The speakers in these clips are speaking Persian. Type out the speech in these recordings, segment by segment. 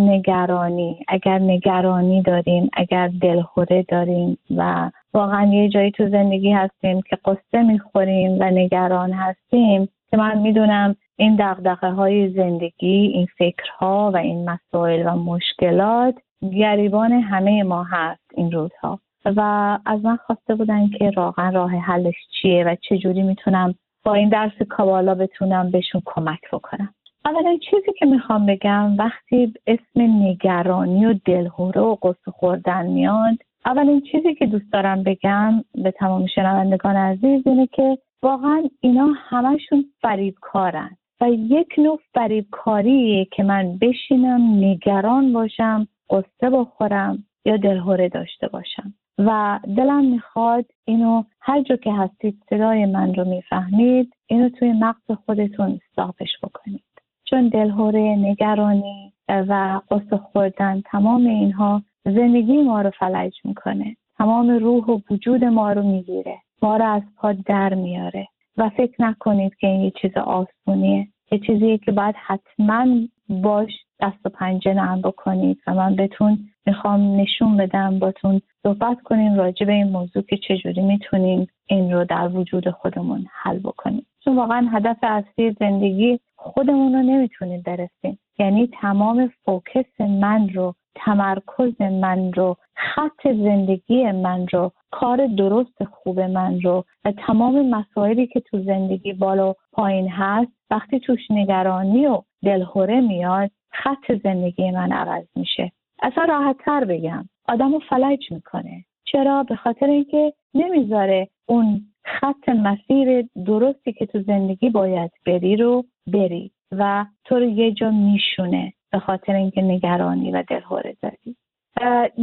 نگرانی. اگر نگرانی داریم اگر دلخوره داریم و واقعا یه جایی تو زندگی هستیم که قصه می‌خوریم و نگران هستیم که من می‌دونم این دقدقه های زندگی این فکرها و این مسائل و مشکلات گریبان همه ما هست این روزها. و از من خواسته بودن که واقعا راه حلش چیه و چجوری می‌تونم با این درس کابالا بتونم بهشون کمک بکنم. اولا چیزی که می‌خوام بگم وقتی اسم نگرانی و دلهوره و قصه خوردن میاد اولین چیزی که دوست دارم بگم به تمام شنوندگان عزیز اینه که واقعا اینا همشون فریبکارن و یک نوع فریبکاریه که من بشینم نگران باشم قصه بخورم یا دلهوره داشته باشم. و دلم می‌خواد اینو هر جا که هستید صدای من رو می‌فهمید اینو توی مغز خودتون صافش بکنید. چون دلهوره نگرانی و قصه خوردن تمام اینها زندگی ما رو فلج می‌کنه. تمام روح و وجود ما رو می‌گیره. ما رو از پا در میاره. و فکر نکنید که این یه چیز آسونیه. یه چیزیه که باید حتما باش دست و پنجه نرم بکنید و من بهتون می‌خوام نشون بدم باتون صحبت کنیم راجع به این موضوع که چجوری می‌تونیم این رو در وجود خودمون حل بکنیم. چون واقعا هدف اصلی زندگی خودمون رو نمی‌تونیم برسیم. یعنی تمام فوکس من رو تمرکز من رو خط زندگی من رو کار درست خوب من رو و تمام مسائلی که تو زندگی بالا پایین هست وقتی توش نگرانی و دلهوره میاد خط زندگی من عوض میشه. اصلا راحت تر بگم. آدم رو فلج می‌کنه. چرا؟ به خاطر اینکه نمی‌ذاره اون خط مسیر درستی که تو زندگی باید بری رو بری و تو رو یه جا میشونه. به خاطر اینکه نگرانی و دلهوره داری.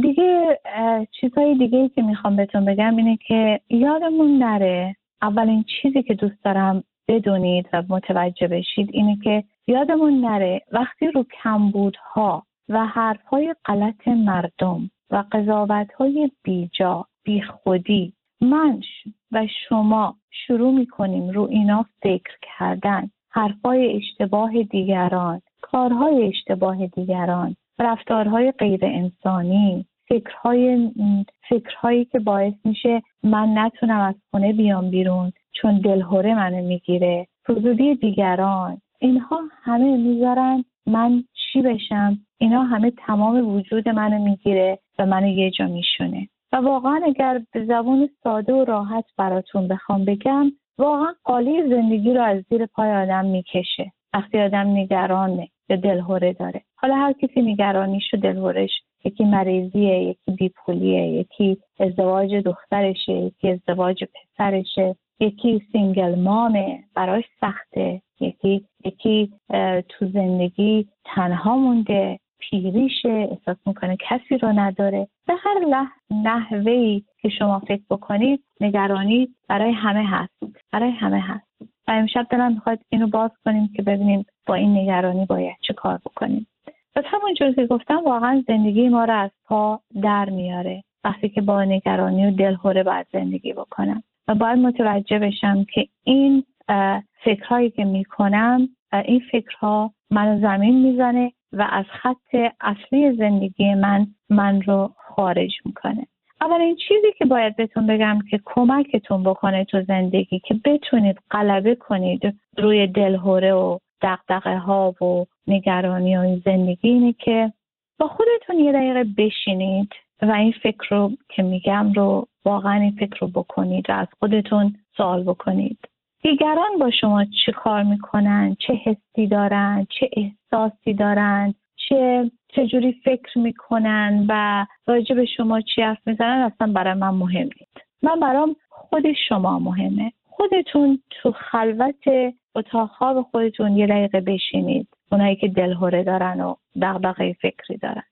دیگه چیزهای دیگه که می‌خوام بهتون بگم اینه که یادمون نره اولین چیزی که دوست دارم بدونید و متوجه بشید اینه که یادمون نره وقتی رو کمبودها و حرفهای غلط مردم و قضاوتهای بیجا بیخودی من و شما شروع می‌کنیم رو اینا فکر کردن حرفهای اشتباه دیگران کارهای اشتباه دیگران رفتارهای غیر انسانی فکرهای فکرهایی که باعث میشه من نتونم از خونه بیام بیرون چون دلهوره منو می‌گیره فضولی دیگران. اینها همه می‌ذارن من چی بشم؟ اینا همه تمام وجود منو می‌گیره و منو یه جا میشونه. و واقعا اگر به زبان ساده و راحت براتون بخوام بگم واقعا قالی زندگی رو از زیر پای آدم می‌کشه. وقتی آدم نگرانه یا دلهوره داره. حالا هر کسی نگرانیش و دلهورش یکی مریضیه یکی بیپولیه یکی ازدواج دخترشه یکی ازدواج پسرشه یکی single mom ه براش سخته. یکی یکی تو زندگی تنها مونده پیریشه احساس می‌کنه کسی رو نداره. به هر نحوه ای که شما فکر بکنید نگرانی برای همه هست. برای همه هست. و امشب دلم می‌خواد اینو باز کنیم که ببینیم با این نگرانی باید چه کار بکنیم. پس همونجور که گفتم واقعا زندگی ما رو از پا در میاره وقتی که با نگرانی و دلهوره باید زندگی بکنم. و باید متوجه بشم که این فکرهایی که می‌کنم این فکرها منو زمین می‌زنه و از خط اصلی زندگی من من رو خارج می‌کنه. اولین چیزی که باید بهتون بگم که کمکتون بکنه تو زندگی که بتونید غلبه کنید روی دلهوره و دقدقه ها و نگرانی های زندگی اینه که با خودتون یه دقیقه بشینید و این فکر رو که میگم رو واقعا این فکر رو بکنید و از خودتون سوال بکنید. دیگران با شما چه کار می‌کنن؟ چه حسی دارن؟ چه احساسی دارن؟ چه چجوری فکر می‌کنن و راجع به شما چی حرف می‌زنن اصلا برای من مهم نیست. من برام خود شما مهمه. خودتون تو خلوت اتاق خواب خودتون یه دقیقه بشینید. اونایی که دلهوره دارن و دغدغه فکری دارن.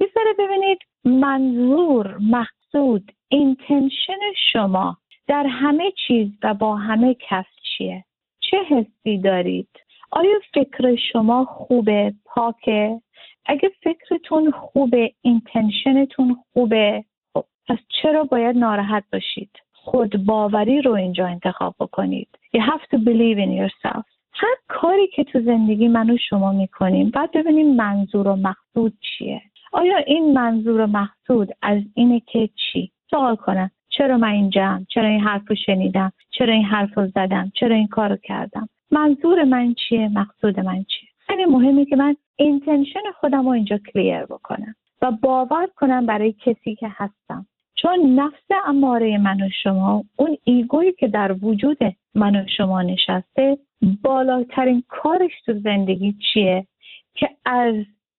یه ببینید منظور مقصود intention شما در همه چیز و با کس چیه؟ چه حسی دارید؟ آیا فکر شما خوبه پاکه؟ اگه فکرتون خوبه intention تون خوبه خب پس چرا باید ناراحت باشید؟ خود باوری رو اینجا انتخاب بکنید. You have to believe in yourself. هر کاری که تو زندگی من و شما می‌کنیم باید ببینیم منظور و مقصود چیه. آیا این منظور و مقصود از اینه که چی؟ سوال کنم. چرا من اینجام؟ چرا این حرف رو شنیدم؟ چرا این حرف رو زدم؟ چرا این کار کردم؟ منظور من چیه؟ مقصود من چیه؟ خیلی مهمه که من intention خودم رو اینجا clear بکنم و باور کنم برای کسی که هستم. چون نفس اماره من و شما اون ego یی که در وجود من و شما نشسته بالاترین کارش تو زندگی چیه؟ که از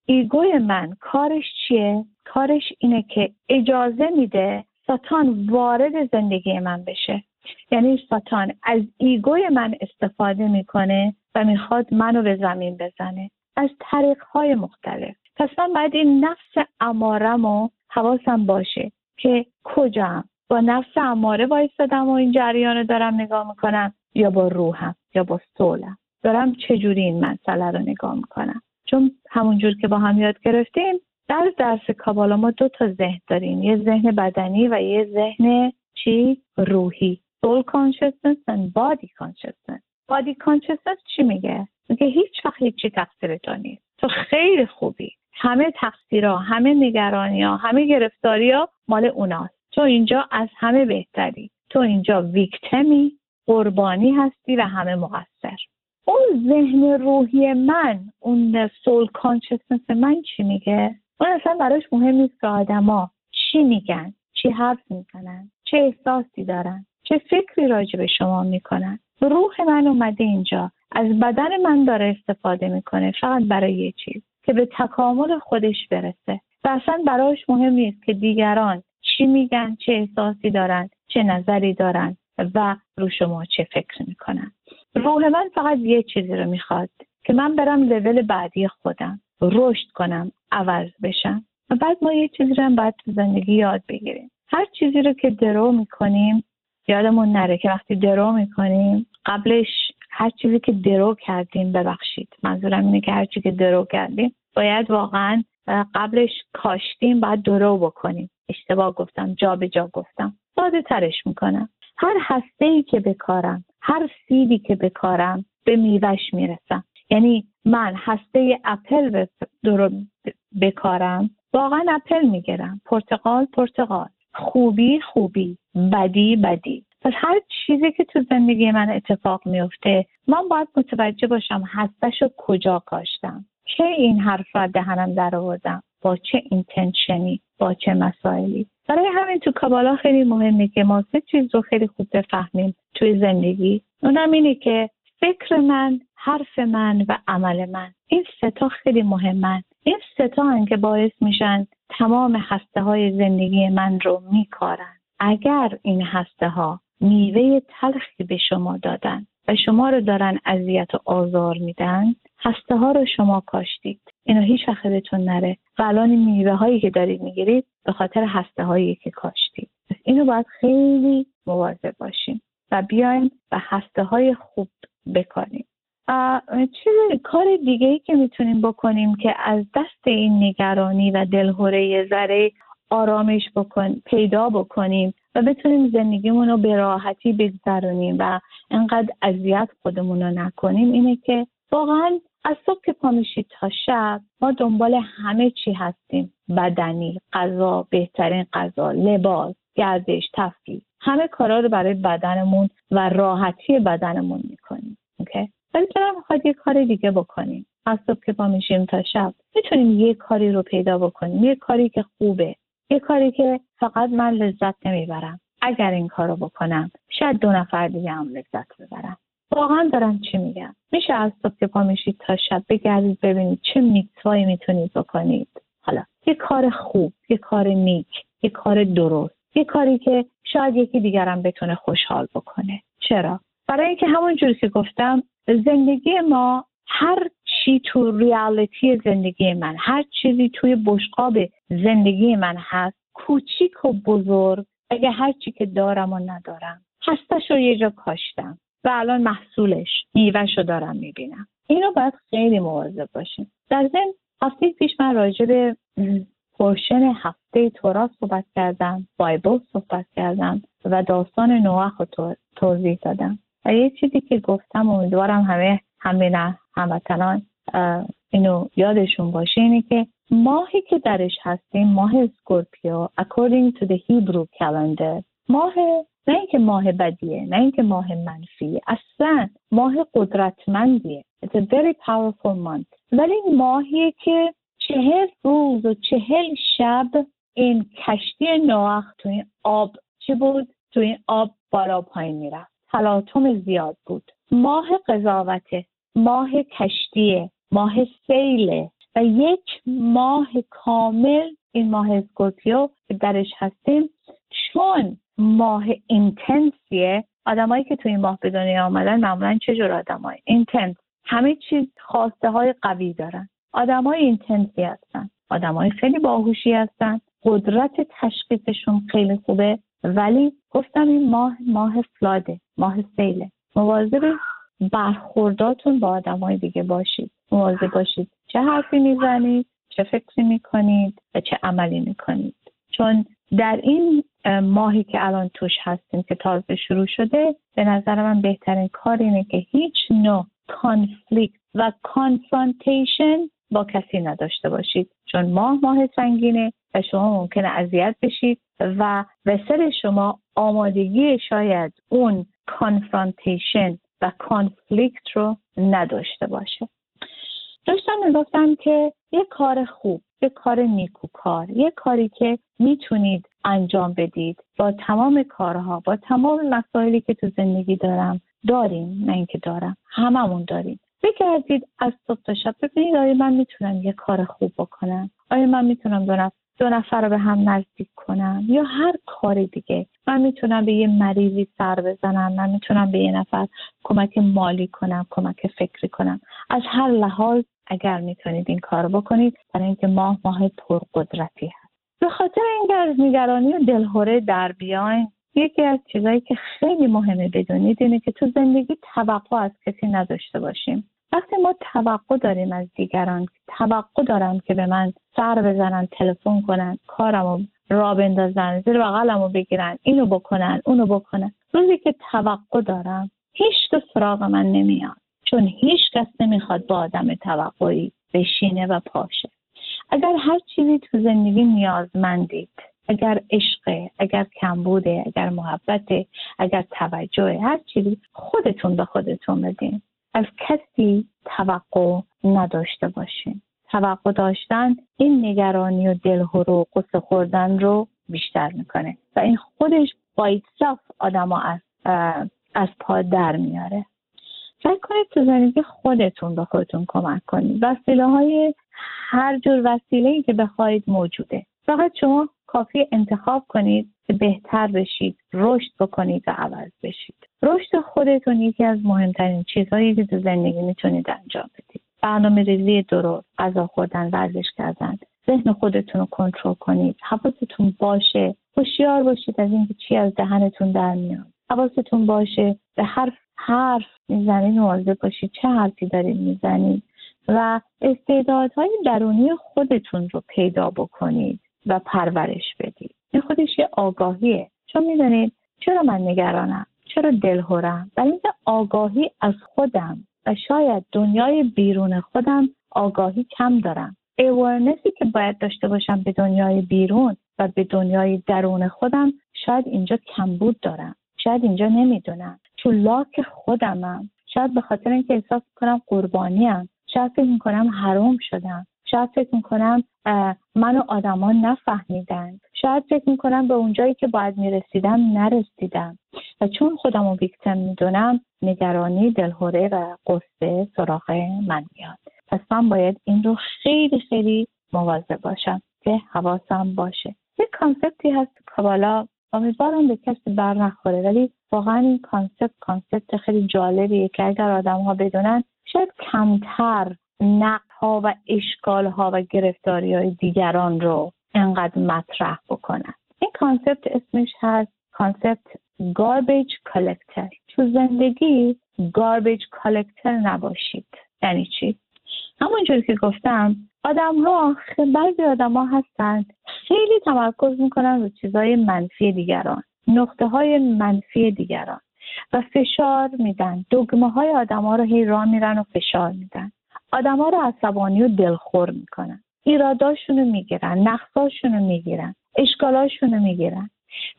ego ی من کارش چیه؟ کارش اینه که اجازه میده Satan وارد زندگی من بشه. یعنی Satan از ego ی من استفاده می‌کنه و می‌خواد منو به زمین بزنه. از طریق های مختلف. پس من باید این نفس امارم و حواسم باشه که کجا با نفس اماره وایستادم و این جریان رو دارم نگاه می‌کنم یا با روحم یا با سولم. دارم چجوری این مسئله رو نگاه می‌کنم؟ چون همونجور که با هم یاد گرفتیم در درس کابالا ما دو تا ذهن داریم. یه ذهن بدنی و یه ذهن چی؟ روحی. Soul consciousness and body consciousness. Body consciousness چی میگه؟ میگه هیچ وقت هیچی تقصیر تو نیست. تو خیلی خوبی. همه تقصیرها همه نگرانی ها همه گرفتاری ها مال اوناست. تو اینجا از همه بهتری. تو اینجا ویکتمی قربانی هستی و همه مقصر. اون ذهن روحی من اون سول کانشسنس من چی میگه؟ اون اصلا براش مهم نیست که آدما چی میگن چی حرف می‌زنن چه احساسی دارن چه فکری راجع به شما می‌کنن. روح من اومده اینجا. از بدن من داره استفاده می‌کنه فقط برای یه چیز که به تکامل خودش برسه. و اصلا براش مهم نیست که دیگران چی میگن چه احساسی دارن چه نظری دارن و رو شما چه فکر می‌کنن. روح من فقط یه چیزی رو می‌خواد که من برم لول بعدی خودم رشد کنم عوض بشم. و بعد ما یه چیزی رو هم باید تو زندگی یاد بگیریم. هر چیزی رو که درو می‌کنیم یادمون نره که وقتی درو می‌کنیم قبلش هر چیزی که درو کردیم ببخشید. منظورم اینه که هر چیزی که درو کردیم باید واقعا قبلش کاشتیم باید درو بکنیم. اشتباه گفتم جا به جا گفتم. ساده ترش می‌کنم. هر هسته ای که بکارم هر سیدی که بکارم به میوش می‌رسم. یعنی من هسته اپل درو بکارم واقعا اپل می‌گیرم. پرتقال پرتقال خوبی خوبی. بدی بدی. پس هر چیزی که تو زندگی من اتفاق میفته من باید متوجه باشم هستش رو کجا کاشتم. چه این حرف را دهنم در آوردم؟ با چه اینتنشنی؟ با چه مسائلی؟ برای همین تو کابالا خیلی مهمه که ما سه چیز رو خیلی خوب بفهمیم توی زندگی. اونم اینه که فکر من حرف من و عمل من. این ستا خیلی مهمن. این ستا که باعث میشن تمام هسته های زندگی من رو میکارن. اگر این هسته ها میوه تلخی به شما دادن و شما رو دارن اذیت و آزار میدن هسته ها رو شما کاشتید. اینو هیچ وقت بهتون نره. و الان میوه هایی که دارید می‌گیرید به خاطر هسته هایی که کاشتید. اینو باید خیلی مواظب باشیم و بیایم و هسته های خوب بکنیم چه کار دیگه ای که می‌تونیم بکنیم که از دست این نگرانی و دلهوره ذره آرامش بکن پیدا بکنیم؟ و بتونیم زندگیمون رو به راحتی بگذرونیم و انقدر اذیت خودمون رو نکنیم اینه که واقعا از صبح که پا تا شب ما دنبال همه چی هستیم. بدنی غذا بهترین غذا لباس گردش تفریح. همه کارا رو برای بدنمون و راحتی بدنمون می‌کنیم. اوکی؟ ولی چرا می‌خواد یه کار دیگه بکنیم؟ از صبح که پا تا شب. می‌تونیم یه کاری رو پیدا بکنیم. یه کاری که خوبه. یه کاری که فقط من لذت نمی‌برم. اگر این کار رو بکنم شاید دو نفر دیگه هم لذت ببرم واقعا دارم چی میگم میشه از صبح که پا میشید تا شب بگردید ببینید چه میتوایی می‌تونید بکنید. حالا یه کار خوب یه کار نیک یه کار درست یه کاری که شاید یکی دیگرم بتونه خوشحال بکنه. چرا؟ برای اینکه همون جوری که گفتم زندگی ما هر چی تو ریالیتی زندگی من؟ هر چیزی توی بشقاب زندگی من هست کوچیک و بزرگ اگه هر چی که دارم و ندارم. هستش رو یه جا کاشتم و الان محصولش میوهش رو دارم می‌بینم. اینو باید خیلی مواظب باشیم. در ضمن هفته پیش من راجع به پرشن هفته تورا صحبت کردم بایبل صحبت کردم و داستان نوح رو توضیح دادم. و یه چیزی که گفتم امیدوارم همه همه هموطنان اینو یادشون باشه اینه که ماهی که درش هستیم ماه اسکورپیو according to the Hebrew calendar ماه نه اینکه ماه بدیه نه اینکه ماه منفیه اصلا ماه قدرتمندیه. It's a very powerful month. ولی ماهیه که چهل روز و چهل شب این کشتی نوح تو این آب چی بود؟ تو این آب بالا پایین می‌رفت. تلاطم زیاد بود. ماه قضاوته. ماه کشتیه. ماه سیله و یک ماه کامل این ماه Scorpio که درش هستیم چون ماه intense یه. آدمایی که توی این ماه به دنیا آمدن معمولا چجور آدمایی؟ intense. همه چیز خواسته های قوی دارن. آدمای intense ی هستن. آدمای خیلی باهوشی هستن. قدرت تشخیصشون خیلی خوبه. ولی گفتم این ماه ماه flood ه ماه سیله. مواظب برخورداتون با آدمای دیگه باشید. مواظب باشید چه حرفی می‌زنید چه فکری می‌کنید و چه عملی می‌کنید. چون در این ماهی که الان توش هستیم که تازه شروع شده به نظر من بهترین کار اینه که هیچ نوع کانفلیکت و کانفرانتیشن با کسی نداشته باشید. چون ماه ماه سنگینه و شما ممکنه اذیت بشید و به شما آمادگی شاید اون کانفرانتیشن و کانفلیکت رو نداشته باشه. داشتم می‌گفتم که یه کار خوب یه کار نیکوکار یه کاری که می‌تونید انجام بدید. با تمام کارها با تمام مسائلی که تو زندگی دارم داریم نه اینکه دارم هممون داریم. بگردید از صبح تا شب ببینید آیا من می‌تونم یه کار خوب بکنم؟ آیا من می‌تونم نفر, دو نفر رو به هم نزدیک کنم. یا هر کار دیگه. من می‌تونم به یه مریضی سر بزنم. من می‌تونم به یه نفر کمک مالی کنم کمک فکری کنم. از هر لحاظ اگر می‌تونید این کار بکنید برای اینکه ماه ماه پرقدرتی هست. به خاطر اینکه از نگرانی و دلهوره در بیاین. یکی از چیزهایی که خیلی مهمه بدونید اینه که تو زندگی توقع از کسی نداشته باشیم. وقتی ما توقع داریم از دیگران توقع دارم که به من سر بزنن تلفن کنن کارمو را بندازن زیر بغلمو بگیرن اینو بکنن اونو بکنن. روزی که توقع دارم هیچ تو سراغ من نمیاد چون هیچ کس نمی‌خواد با آدم توقعی بشینه و پاشه اگر هر چیزی تو زندگی نیازمندید اگر عشق اگر کمبوده اگر محبته اگر توجه هر چیزی خودتون به خودتون بدین. از کسی توقع نداشته باشین توقع داشتن این نگرانی و دلهور و قصه خوردن رو بیشتر می‌کنه و این خودش با ایتساف آدم از, از پا در میاره. فکر کنید تو زندگی خودتون به خودتون کمک کنید. وسیله های هر جور وسیله ای که بخواهید موجوده. فقط شما کافی انتخاب کنید که بهتر بشید رشد بکنید و عوض بشید. رشد خودتون یکی از مهمترین چیزهایی که تو زندگی می‌تونید انجام بدید. برنامه ریزی درست غذا خوردن ورزش کردن ذهن خودتون رو کنترل کنید. حواستون باشه هوشیار باشید از اینکه چی از دهنتون در میاد. حواستون باشه به هر حرف می‌زنید مواظب باشید چه حرفی دارید می‌زنید و استعدادهای درونی خودتون رو پیدا بکنید و پرورش بدید. این خودش یه آگاهیه. چون می‌دونید چرا من نگرانم؟ چرا دلهورم برای اینکه آگاهی از خودم و شاید دنیای بیرون خودم آگاهی کم دارم. اورنسی که باید داشته باشم به دنیای بیرون و به دنیای درون خودم شاید اینجا کمبود دارم. شاید اینجا نمی‌دونم. تو لاک خودمم. شاید به خاطر اینکه احساس کنم قربانیم. شاید فکر می‌کنم حروم شدم. شاید فکر می‌کنم منو آدما نفهمیدن. شاید فکر می‌کنم به اونجایی که باید می‌رسیدم نرسیدم. و چون خودم رو ویکتم می‌دونم نگرانی دلهوره و قصه سراغ من میاد. پس من باید این رو خیلی خیلی مواظب باشم که حواسم باشه. یک concept ی هست کابالا امیدوارم به کسی بر نخوره ولی واقعا این concept concept خیلی جالبیه که اگر آدم ها بدونن شاید کمتر نقد ها و اشکال ها و گرفتاری های دیگران رو انقدر مطرح بکنن. این concept اسمش هست concept garbage collector تو زندگی garbage collector نباشید. یعنی چی؟ همونجور که گفتم آدم ها بعضی آدم ها هستن خیلی تمرکز می‌کنن رو چیزهای منفی دیگران نقطه های منفی دیگران و فشار میدن. دگمه های آدم ها رو هی را میرن و فشار میدن. آدم ها رو عصبانی و دلخور می‌کنن. ایراداشون رو می‌گیرن نقصاشون رو می‌گیرن اشکالاشون رو می‌گیرن.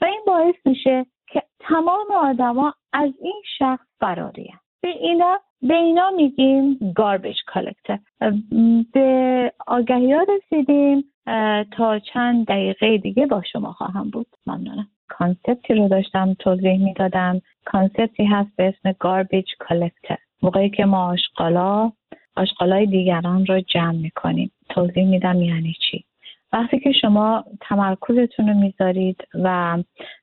و این باعث میشه که تمام آدما از این شخص فراری به اینا به اینا میگیم garbage collector به آگهی ها رسیدیم تا چند دقیقه دیگه با شما خواهم بود. ممنونم. concept ی رو داشتم توضیح می‌دادم. concept ی هست به اسم garbage collector موقعی که ما آشغالا آشغالای دیگران رو جمع می‌کنیم. توضیح میدم یعنی چی. وقتی که شما تمرکزتون رو می‌ذارید و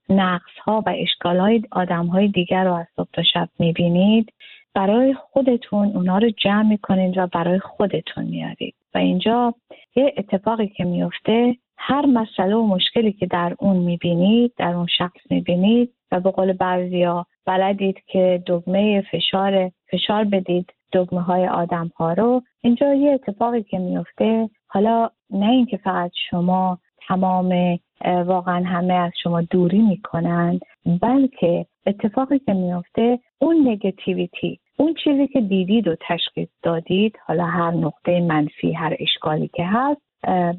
نقص ها و اشکال های آدم های دیگر رو از صبح تا شب می‌بینید برای خودتون اونا رو جمع می‌کنید و برای خودتون میارید و اینجا یه اتفاقی که میفته هر مسئله و مشکلی که در اون می‌بینید در اون شخص می‌بینید و به قول بعضیا بلدید که دگمه فشار فشار بدید دگمه های آدم ها رو. اینجا یه اتفاقی که میفته حالا نه اینکه فقط شما تمام واقعا همه از شما دوری می‌کنند بلکه اتفاقی که میفته اون نگتیویتی اون چیزی که دیدید و تشخیص دادید حالا هر نقطه منفی هر اشکالی که هست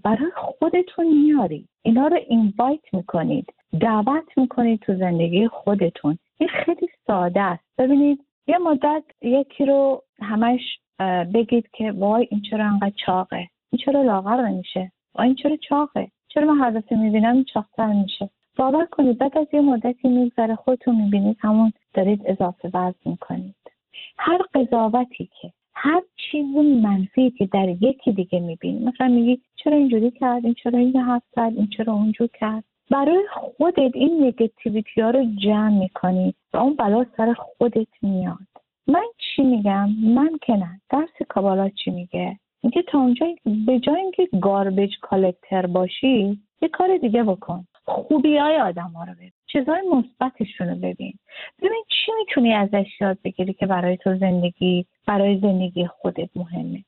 برای خودتون میارید اینا رو اینوایت می‌کنید دعوت می‌کنید تو زندگی خودتون. این خیلی ساده است. ببینید یه مدت یکی رو همش بگید که وای این چرا انقدر چاقه. این چرا لاغر نمیشه؟ وای این چرا چاقه؟ چرا من هر دفعه می‌بینم چاقتر میشه؟ باور کنید بعد از یه مدتی میگذره خودتون می‌بینید همون دارید اضافه وزن می‌کنید. هر قضاوتی که هر چیز منفی که در یکی دیگه می‌بینی مثلا میگی چرا اینجوری کرد این چرا این حرف کرد این چرا اونجور کرد. برای خودت این نگتیویتی ها رو جمع می‌کنی و اون بلا سر خودت میاد. من چی میگم؟ من که نه. درس کابالا چی میگه؟ میگه تا اونجا به جای اینکه گاربیج کالکتر باشی یه کار دیگه بکن. خوبی های آدم ها رو ببین. چیزهای مثبتشون رو ببین. ببین چی می‌تونی ازش یاد بگیری که برای تو زندگی برای زندگی خودت مهمه.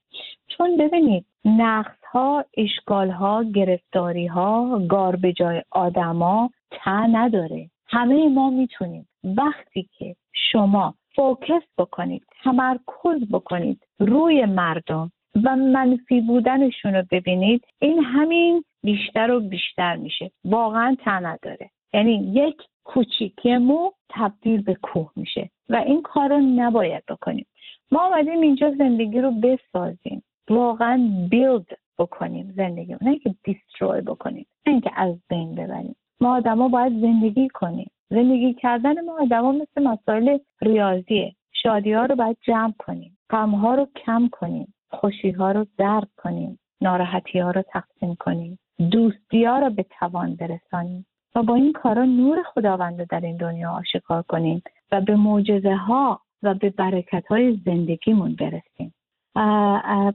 چون ببینید نقص ها اشکال ها گرفتاری ها گار به جای آدما تا نداره. همه ما می‌تونیم. وقتی که شما فوکس بکنید تمرکز بکنید روی مردم و منفی بودنشون رو ببینید این همین بیشتر و بیشتر میشه. واقعا تا نداره. یعنی یک کوچیکی مو تبدیل به کوه میشه و این کار رو نباید بکنیم. ما آمدیم اینجا زندگی رو بسازیم. واقعا بیلد بکنیم زندگی نه که دیستروی بکنیم نه اینکه از بین ببریم. ما آدما باید زندگی کنیم. زندگی کردن ما آدما مثل مسائل ریاضیه. شادی ها رو باید جمع کنیم. غم ها رو کم کنیم. خوشی ها رو درک کنیم. ناراحتی ها رو تقسیم کنیم. دوستی ها رو به توان برسانیم. با این کارا نور خداوند رو در این دنیا آشکار کنیم و به معجزه ها و به برکت های زندگیمون برسیم.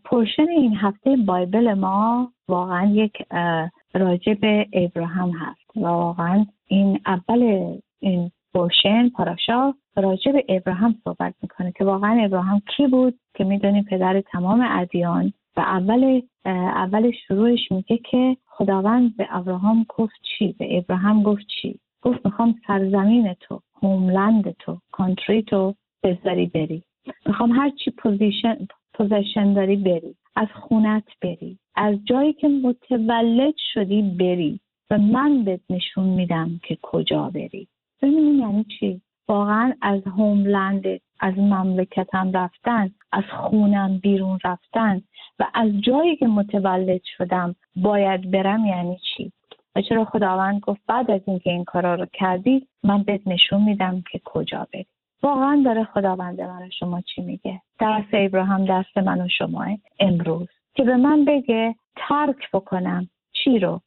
پرشن این هفته بایبل ما واقعا یک راجع به ابراهام هست و واقعا این اول این پرشن پاراشا راجع به ابراهام صحبت می‌کنه که واقعا ابراهام کی بود که می‌دونیم پدر تمام ادیان و اول اول شروعش میگه که خداوند به ابراهام گفت چی؟ به ابراهام گفت چی؟ گفت می‌خوام سرزمین تو هوملند تو کانتری تو بذاری بری. می‌خوام هر چی position position داری بری از خونت بری از جایی که متولد شدی بری و من بهت نشون میدم که کجا بری. ببینید یعنی چی؟ واقعا از homeland از مملکتم رفتن از خونم بیرون رفتن و از جایی که متولد شدم باید برم یعنی چی؟ و چرا خداوند گفت بعد از اینکه این کارا رو کردی من بهت نشون میدم که کجا بری. واقعا داره خداوند من شما چی میگه؟ درس ابراهام دست من و شما امروز. که به من بگه ترک بکنم. چی رو؟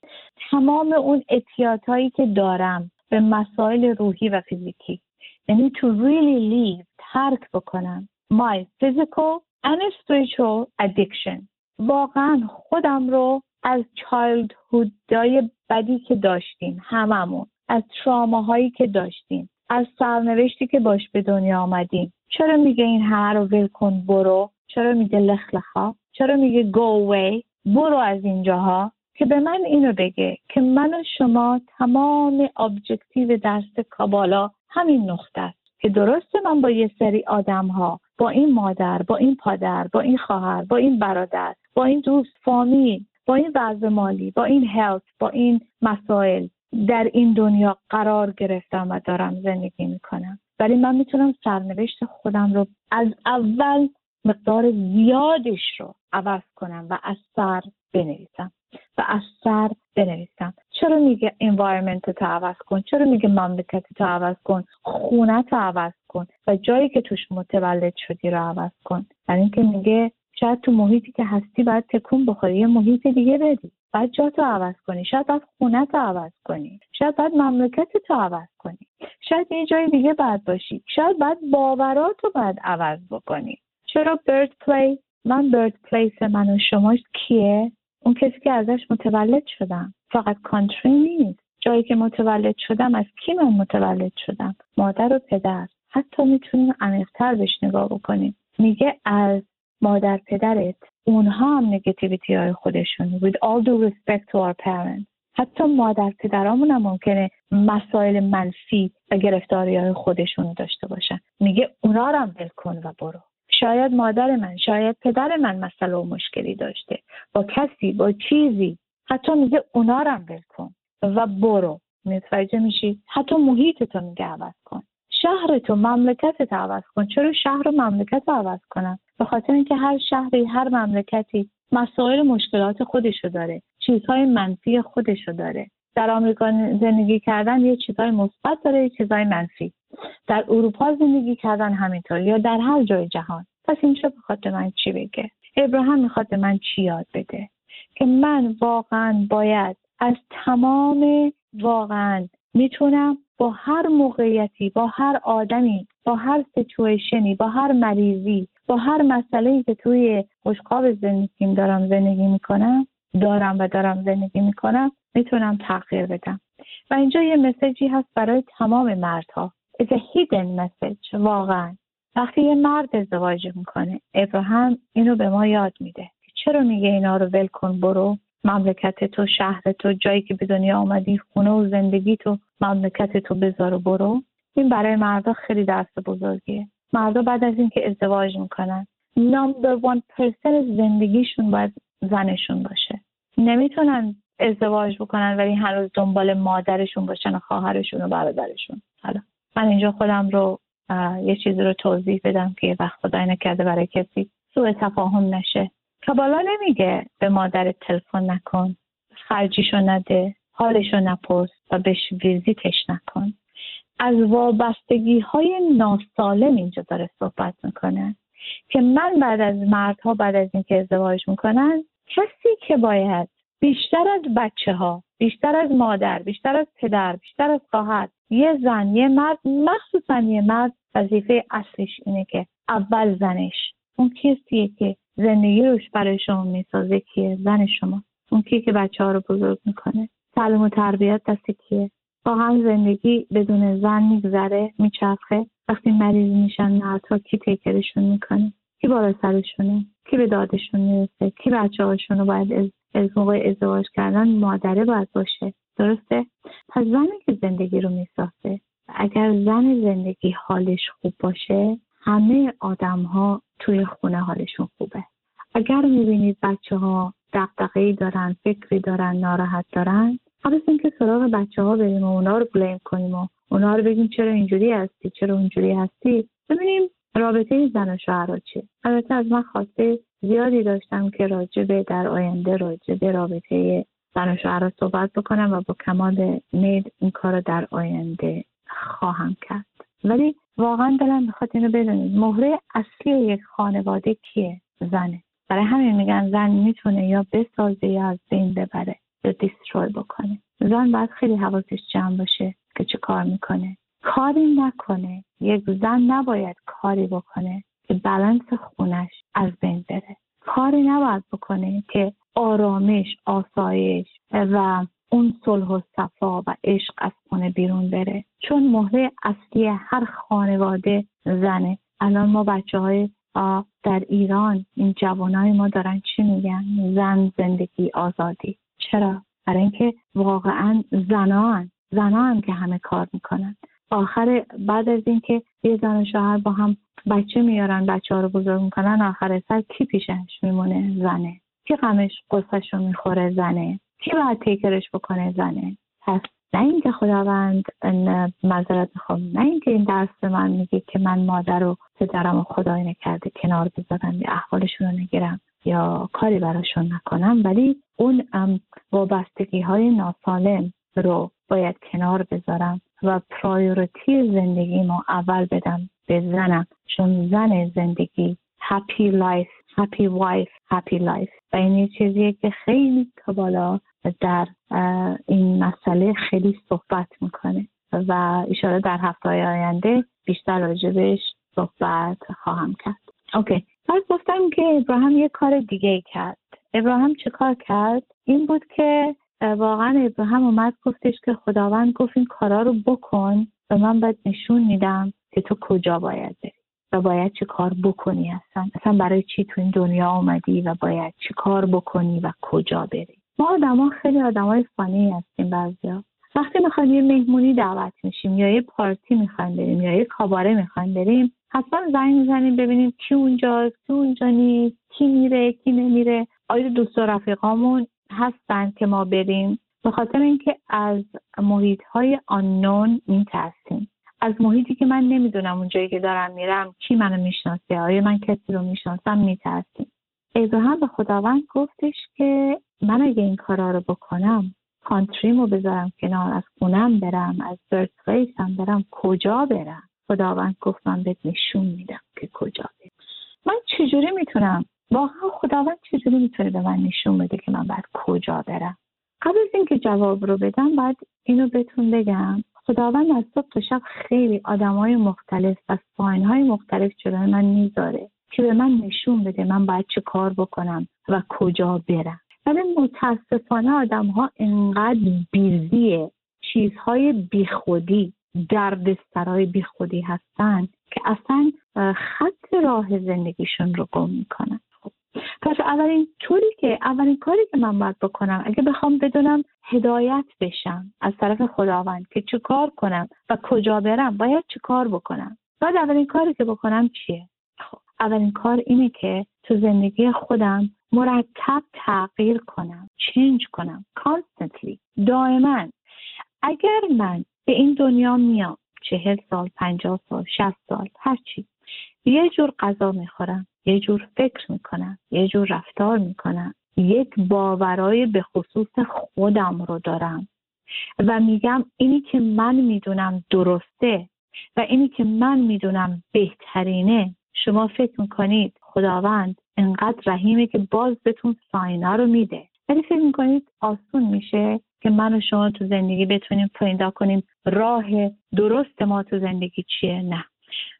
تمام اون اعتیادهایی که دارم به مسائل روحی و فیزیکی. یعنی to really leave ترک بکنم. My physical and spiritual addiction. واقعا خودم رو از چایلدهودای بدی که داشتیم هممون از تراماهایی که داشتیم از سرنوشتی که باش به دنیا آمدیم. چرا میگه این همه رو ول کن برو؟ چرا میگه لخلخا؟ چرا میگه go away برو از اینجاها که به من اینو بگه که من و شما تمام ابجکتیو درس کابالا همین نقطه است که درسته من با یه سری آدم ها با این مادر با این پادر با این خواهر با این برادر با این دوست فامیل با این وضع مالی با این هلت با این مسائل در این دنیا قرار گرفتم و دارم زندگی می‌کنم. ولی من می‌تونم سرنوشت خودم رو از اول مقدار زیادش رو عوض کنم و از سر بنویسم. و از سر بنویسم. چرا میگه environment تو عوض کن؟ چرا میگه مملکت تو عوض کن؟ خونه تو عوض کن و جایی که توش متولد شدی رو عوض کن. یعنی اینکه میگه شاید تو محیطی که هستی باید تکون بخوری یه محیط دیگه بدی. باید جا تو عوض کنی. شاید باید خونه تو عوض کنی. شاید باید مملکت تو عوض کنی. شاید یه جای دیگه باید باشی. شاید باید باورات رو باید عوض بکنی. چرا برد پلی من برد پلیس من و شما کیه؟ اون کسی که ازش متولد شدم. فقط کانتری نیست. جایی که متولد شدم از کی من متولد شدم؟ مادر و پدر. حتی می‌تونیم عمیقتر بهش نگاه بکنیم. میگه از مادر پدرت اونها هم نگتیویتی های خودشون. With all due respect to our parents. حتی مادر پدرامون هم ممکنه مسائل منفی و گرفتاری های خودشون داشته باشن. میگه اونا رو هم کن و برو. شاید مادر من شاید پدر من و مشکلی داشته. با کسی با چیزی. حتی میگه اونا رو هم کن. و برو. متوجه میشی؟ حتی محیط تو میگه عوض کن. شهر تو مملکت تو عوض کن. چرا شهر و مملکت رو عوض کنم؟ به خاطر اینکه هر شهری هر مملکتی مسائل مشکلات خودشو داره. چیزهای منفی خودشو داره. در آمریکا زندگی کردن یه چیزهای مثبت داره یه چیزهای منفی. در اروپا زندگی کردن همینطور یا در هر جای جهان. پس اینجا بخاطر من چی بگه؟ ابراهیم می‌خواد من چی یاد بده؟ که من واقعا باید از تمام واقعا می‌تونم با هر موقعیتی با هر آدمی با هر سیچویشنی با هر مریضی با هر مسئله که توی خوشقاب زندگیم دارم زندگی می‌کنم دارم و دارم زندگی می‌کنم می‌تونم تغییر بدم. و اینجا یه مسیجی هست برای تمام مردها. It's a hidden message واقعا. وقتی یه مرد ازدواج می‌کنه ابراهیم اینو به ما یاد میده. چرا میگه اینا رو ول کن برو؟ مملکت تو شهر تو جایی که به دنیا آمدی خونه و زندگی تو مملکت تو بذار و برو. این برای مردا خیلی دست بزرگیه. مردا بعد از اینکه ازدواج می‌کنن نمبر وان پرسن زندگیشون باید زنشون باشه. نمی‌تونن ازدواج بکنن ولی هنوز دنبال مادرشون باشن و خواهرشون و برادرشون. حالا من اینجا خودم رو یه چیزی رو توضیح بدم که یه وقت خدای نکرده برای کسی سوء تفاهم نشه. کابالا نمیگه به مادر تلفن نکن خرجیشو نده حالشو نپرس و بهش ویزیتش نکن. از وابستگی های ناسالم اینجا داره صحبت می‌کنه که من بعد از مردها بعد از اینکه ازدواج می‌کنن کسی که باید بیشتر از بچه ها بیشتر از مادر بیشتر از پدر بیشتر از خواهر یه زن یه مرد مخصوصا یه مرد وظیفه اصلیش اینه که اول زنش. اون کسیه که زندگی روش برای شما می‌سازه کیه؟ زن شما. اون کیه که بچه ها رو بزرگ می‌کنه. تعلیم و تربیت دست کیه؟ واقعا زندگی بدون زن میگذره میچرخه. وقتی مریض میشن مردها کی تیکرشون می‌کنه؟ کی بالا سرشونه؟ کی به دادشون می‌رسه؟ کی بچه هاشون رو باید از, از موقع ازدواج کردن مادره باید باشه؟ درسته؟ پس زنی که زندگی رو می‌سازه اگر زن زندگی حالش خوب باشه همه آدم ها توی خونه حالشون خوبه. اگر می‌بینید بچه ها دقدقه دارن فکری دارن ناراحت دارن قبل اینکه سراغ بچه ها بریم و اونا رو بلیم کنیم و اونا رو بگیم چرا اینجوری هستی چرا اونجوری هستی ببینیم رابطه زن و شوهر چیه؟ البته از من خواسته زیادی داشتم که راجبه در آینده راجبه رابطه زن و شوهر صحبت بکنم و با کمال میل این کار رو در آینده خواهم کرد. ولی واقعا دلم می‌خواد اینو بدونید. مهره اصلی یک خانواده کیه؟ زنه. برای همین میگن زن می‌تونه یا بسازه یا از بین ببره یا دیستروی بکنه. زن باید خیلی حواسش جمع باشه که چه کار می‌کنه. کاری نکنه. یک زن نباید کاری بکنه که بلنس خونش از بین بره. کاری نباید بکنه که آرامش آسایش و اون صلح و صفا و عشق از خونه بیرون بره. چون مهره اصلی هر خانواده زنه. الان ما بچه های در ایران این جوانای ما دارن چی میگن؟ زن زندگی آزادی. چرا؟ برای اینکه واقعا زنان زنان که همه کار می‌کنن. آخر بعد از اینکه یه زن و شوهر با هم بچه میارن بچه ها رو بزرگ می‌کنن آخر سر کی پیشش میمونه؟ زنه. کی غمش قصهش رو می‌خوره؟ زنه. کی باید تیکرش بکنه؟ زنه. پس نه اینکه خداوند معذرت می‌خوام نه اینکه این درس به من میگه که من مادر و پدرم و خدای نکرده کنار بذارم یا احوالشون رو نگیرم یا کاری براشون نکنم ولی اون وابستگی های ناسالم رو باید کنار بذارم. و priority زندگی ما اول بدم به زنم چون زن زندگی happy life happy wife happy life و این چیزیه که خیلی کبالا در این مسئله خیلی صحبت می‌کنه و ایشالا در هفته آینده بیشتر راجبش صحبت خواهم کرد. okay بعد گفتم که ابراهیم یه کار دیگه کرد. ابراهیم چه کار کرد؟ این بود که واقعا ابراهیم اومد گفتش که خداوند گفت این کارا رو بکن و من باید نشون میدم که تو کجا باید بری و باید چه کار بکنی اصلا. اصلا برای چی تو این دنیا آمدی و باید چه کار بکنی و کجا بری؟ ما آدما خیلی آدمای فانی هستیم بعضیا. وقتی می‌خوایم یه مهمونی دعوت میشیم یا یه پارتی می‌خوایم بریم یا یه کاباره می‌خوایم بریم حتما زنگ می‌زنیم ببینیم کی اونجاست کی اونجا نیست کی میره کی نمیره. آیا دوست و رفیقامون هستن که ما بریم به خاطر اینکه از محیط های آنون میترسیم. از محیطی که من نمی‌دونم اونجایی که دارم میرم کی منو می‌شناسه؟ آیا من کسی رو می‌شناسم؟ میترسیم. ابراهیم به خداوند گفتش که من اگه این کارا رو بکنم کانتریمو بذارم کنار از خونم برم از برت هم برم کجا برم؟ خداوند گفت من بهت نشون میدم که کجا برم. من چجوری می‌تونم واقعا خداوند چجوری می‌تونه به من نشون بده که من باید کجا برم؟ قبل از اینکه جواب رو بدم باید اینو بهتون بگم. خداوند از صبح تا شب خیلی های مختلف و های مختلف جلوی من می‌ذاره که به من نشون بده من باید چه کار بکنم و کجا برم. ولی متاسفانه آدم ها انقدر بیزی چیزهای بیخودی درد سرای بیخودی هستن که اصلا خط راه زندگیشون رو گم می‌کنن. پس اولین طوری که اولین کاری که من باید بکنم اگه بخوام بدونم هدایت بشم از طرف خداوند که چه کار کنم و کجا برم باید چه کار بکنم؟ باید اولین کاری که بکنم چیه؟ خب اولین کار اینه که تو زندگی خودم مرتب تغییر کنم چنج کنم constantly دائما. اگر من به این دنیا میام چهل سال پنجاه سال شست سال هرچی یه جور غذا می‌خورم. یه جور فکر می‌کنم یه جور رفتار می‌کنم. یک باورای به خصوص خودم رو دارم و میگم اینی که من می‌دونم درسته و اینی که من می‌دونم بهترینه. شما فکر می‌کنید خداوند انقدر رحیمه که باز بهتون ساینا رو میده. ولی فکر می‌کنید آسون میشه که من و شما تو زندگی بتونیم پیدا کنیم. راه درست ما تو زندگی چیه؟ نه.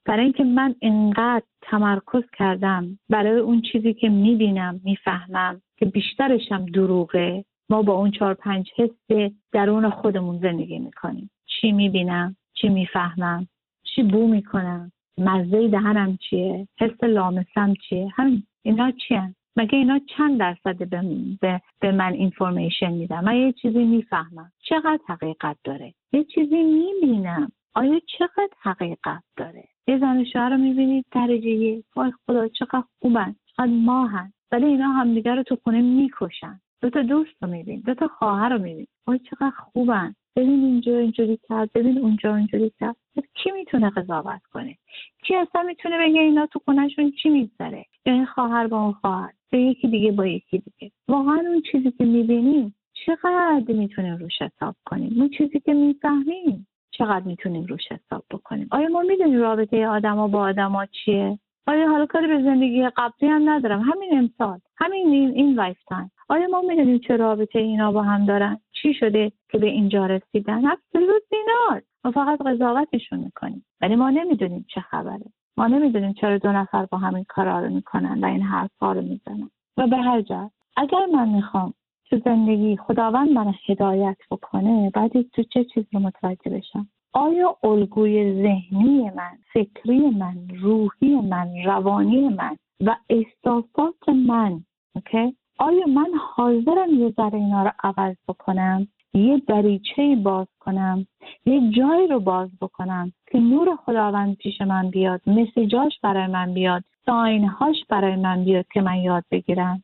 برای اینکه من انقدر تمرکز کردم برای اون چیزی که می‌بینم می‌فهمم که بیشترشم دروغه ما با اون چهار پنج حس درون خودمون زندگی می‌کنیم. چی می‌بینم؟ چی می‌فهمم؟ چی بو می‌کنم؟ مزه دهنم چیه؟ حس لامسم چیه؟ همین. اینا چی مگه اینا چند درصد به, به, به من اینفورمیشن میدم من یه چیزی می‌فهمم. چقدر حقیقت داره؟ یه چیزی می‌بینم. آیا چقدر حقیقت داره؟ یه زن شوهر رو می‌بینید درجه یک. وای خدا چقدر خوبن چقدر ماهن. ولی اینا همدیگه رو تو خونه می‌کشن. دو تا دوست رو میبین دو تا خواهر رو میبین وای چقدر خوبن. ببین اینجا اینجوری کرد ببین اونجا اینجوری کرد کی می‌تونه قضاوت کنه؟ کی اصلا می‌تونه بگه اینا تو خونهشون چی میگذره؟ یا این خواهر با اون خواهر یا یکی دیگه با یکی دیگه. واقعا اون چیزی که می‌بینیم چقدر می‌تونیم روش حساب کنیم اون چیزی که می‌فهمیم. چقدر می‌تونیم روش حساب بکنیم؟ آیا ما می‌دونیم رابطه آدما با آدما چیه؟ آیا حالا کاری به زندگی قبلی هم ندارم؟ همین امسال همین این, این lifetime آیا ما می‌دونیم چه رابطه اینا با هم دارن؟ چی شده که به اینجا رسیدن؟ absolutely not ما فقط قضاوتشون می‌کنیم. ولی ما نمی‌دونیم چه خبره. ما نمی‌دونیم چرا دو نفر با همین کارا رو می‌کنن و این حرفها رو می‌زنن. و به هر جهت اگر من می‌خوام تو زندگی خداوند من هدایت بکنه بعد تو چه چیز رو متوجه بشم؟ آیا الگوی ذهنی من فکری من روحی من روانی من و احساسات من اوکی؟ آیا من حاضرم یه ذره اینا رو عوض بکنم؟ یه دریچه باز کنم؟ یه جایی رو باز بکنم که نور خداوند پیش من بیاد مسیجاش برای من بیاد ساینهاش برای من بیاد که من یاد بگیرم؟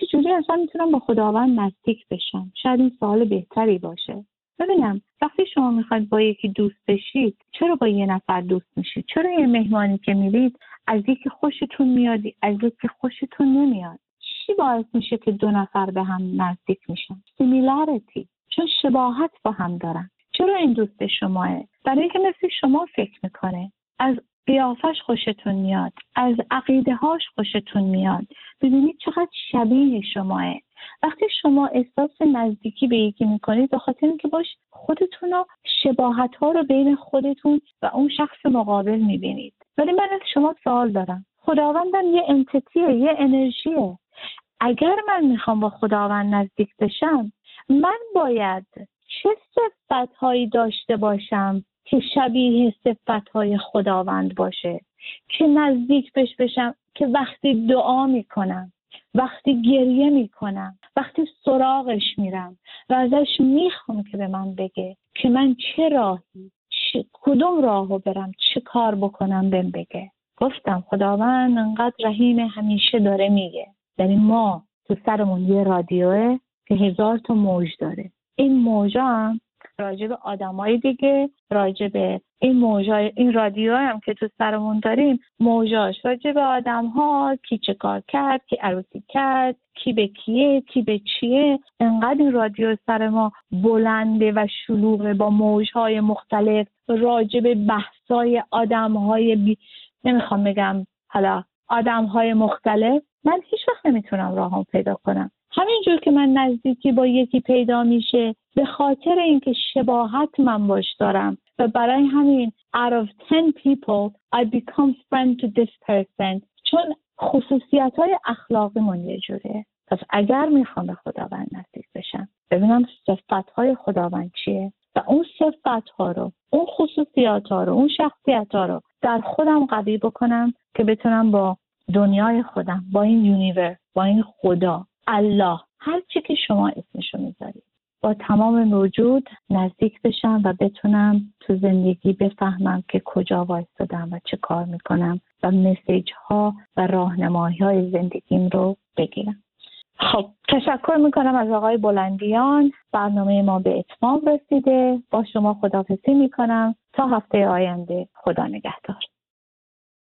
چجوری اصلا می‌تونم با خداوند نزدیک بشم؟ شاید این سوال بهتری باشه. ببینم وقتی شما می‌خواید با یکی دوست بشید چرا با یه نفر دوست میشید؟ چرا یه مهمانی که میرید از یکی خوشتون میادی از یکی خوشتون نمیاد؟ چی باعث میشه که دو نفر به هم نزدیک میشن؟ سیمیلارتی چون شباهت با هم دارن. چرا این دوست شماه؟ برای اینکه مثل شما فکر می‌کنه. از قیافش خوشتون میاد از عقیده هاش خوشتون میاد. ببینید چقدر شبیه شماه وقتی شما احساس نزدیکی به یکی می‌کنید به خاطر اینکه باش خودتون رو شباهت ها رو بین خودتون و اون شخص مقابل می‌بینید. ولی من از شما سوال دارم. خداوندم یه انتیتیه یه انرژیه. اگر من می‌خوام با خداوند نزدیک بشم من باید چه صفت داشته باشم؟ که شبیه صفت های خداوند باشه که نزدیک بش بشم که وقتی دعا می‌کنم وقتی گریه می‌کنم وقتی سراغش میرم و ازش می‌خوام که به من بگه که من چه راهی چه، کدوم راهو برم چه کار بکنم بهم بگه. گفتم خداوند انقدر رحیم همیشه داره میگه. یعنی ما تو سرمون یه رادیوه که هزار تا موج داره. این موجا هم راجع به آدمای دیگه راجع به این موجای این رادیو هم که تو سرمون داریم موجاش راجع به آدم ها کی چه کار کرد کی عروسی کرد کی به کیه کی به چیه. انقدر این رادیو سر ما بلنده و شلوغه با موجهای مختلف راجع به بحثای آدم های بی... نمی‌خوام بگم حالا آدم های مختلف. من هیچ وقت نمی‌تونم راهام پیدا کنم. همینجور که من نزدیکی با یکی پیدا میشه به خاطر اینکه شباهت من باش دارم. و برای همین out of 10 people I become friend to this person. چون خصوصیت های اخلاقی من یه جوره. پس اگر می‌خوام به خداوند نزدیک بشم ببینم صفت های خداوند چیه. و اون صفت ها رو اون خصوصیات ها رو اون شخصیت ها رو در خودم قوی بکنم که بتونم با دنیای خودم با این یونیورس با این خدا الله. هر چی که شما اسمشو می‌ذارید. با تمام وجود نزدیک بشم و بتونم تو زندگی بفهمم که کجا وایستادم و چه کار می‌کنم و مسیج ها و راهنمایی های زندگیم رو بگیرم. خب تشکر می‌کنم از آقای بلندیان. برنامه ما به اتمام رسیده. با شما خدافزی می‌کنم. تا هفته آینده خدا نگهدار.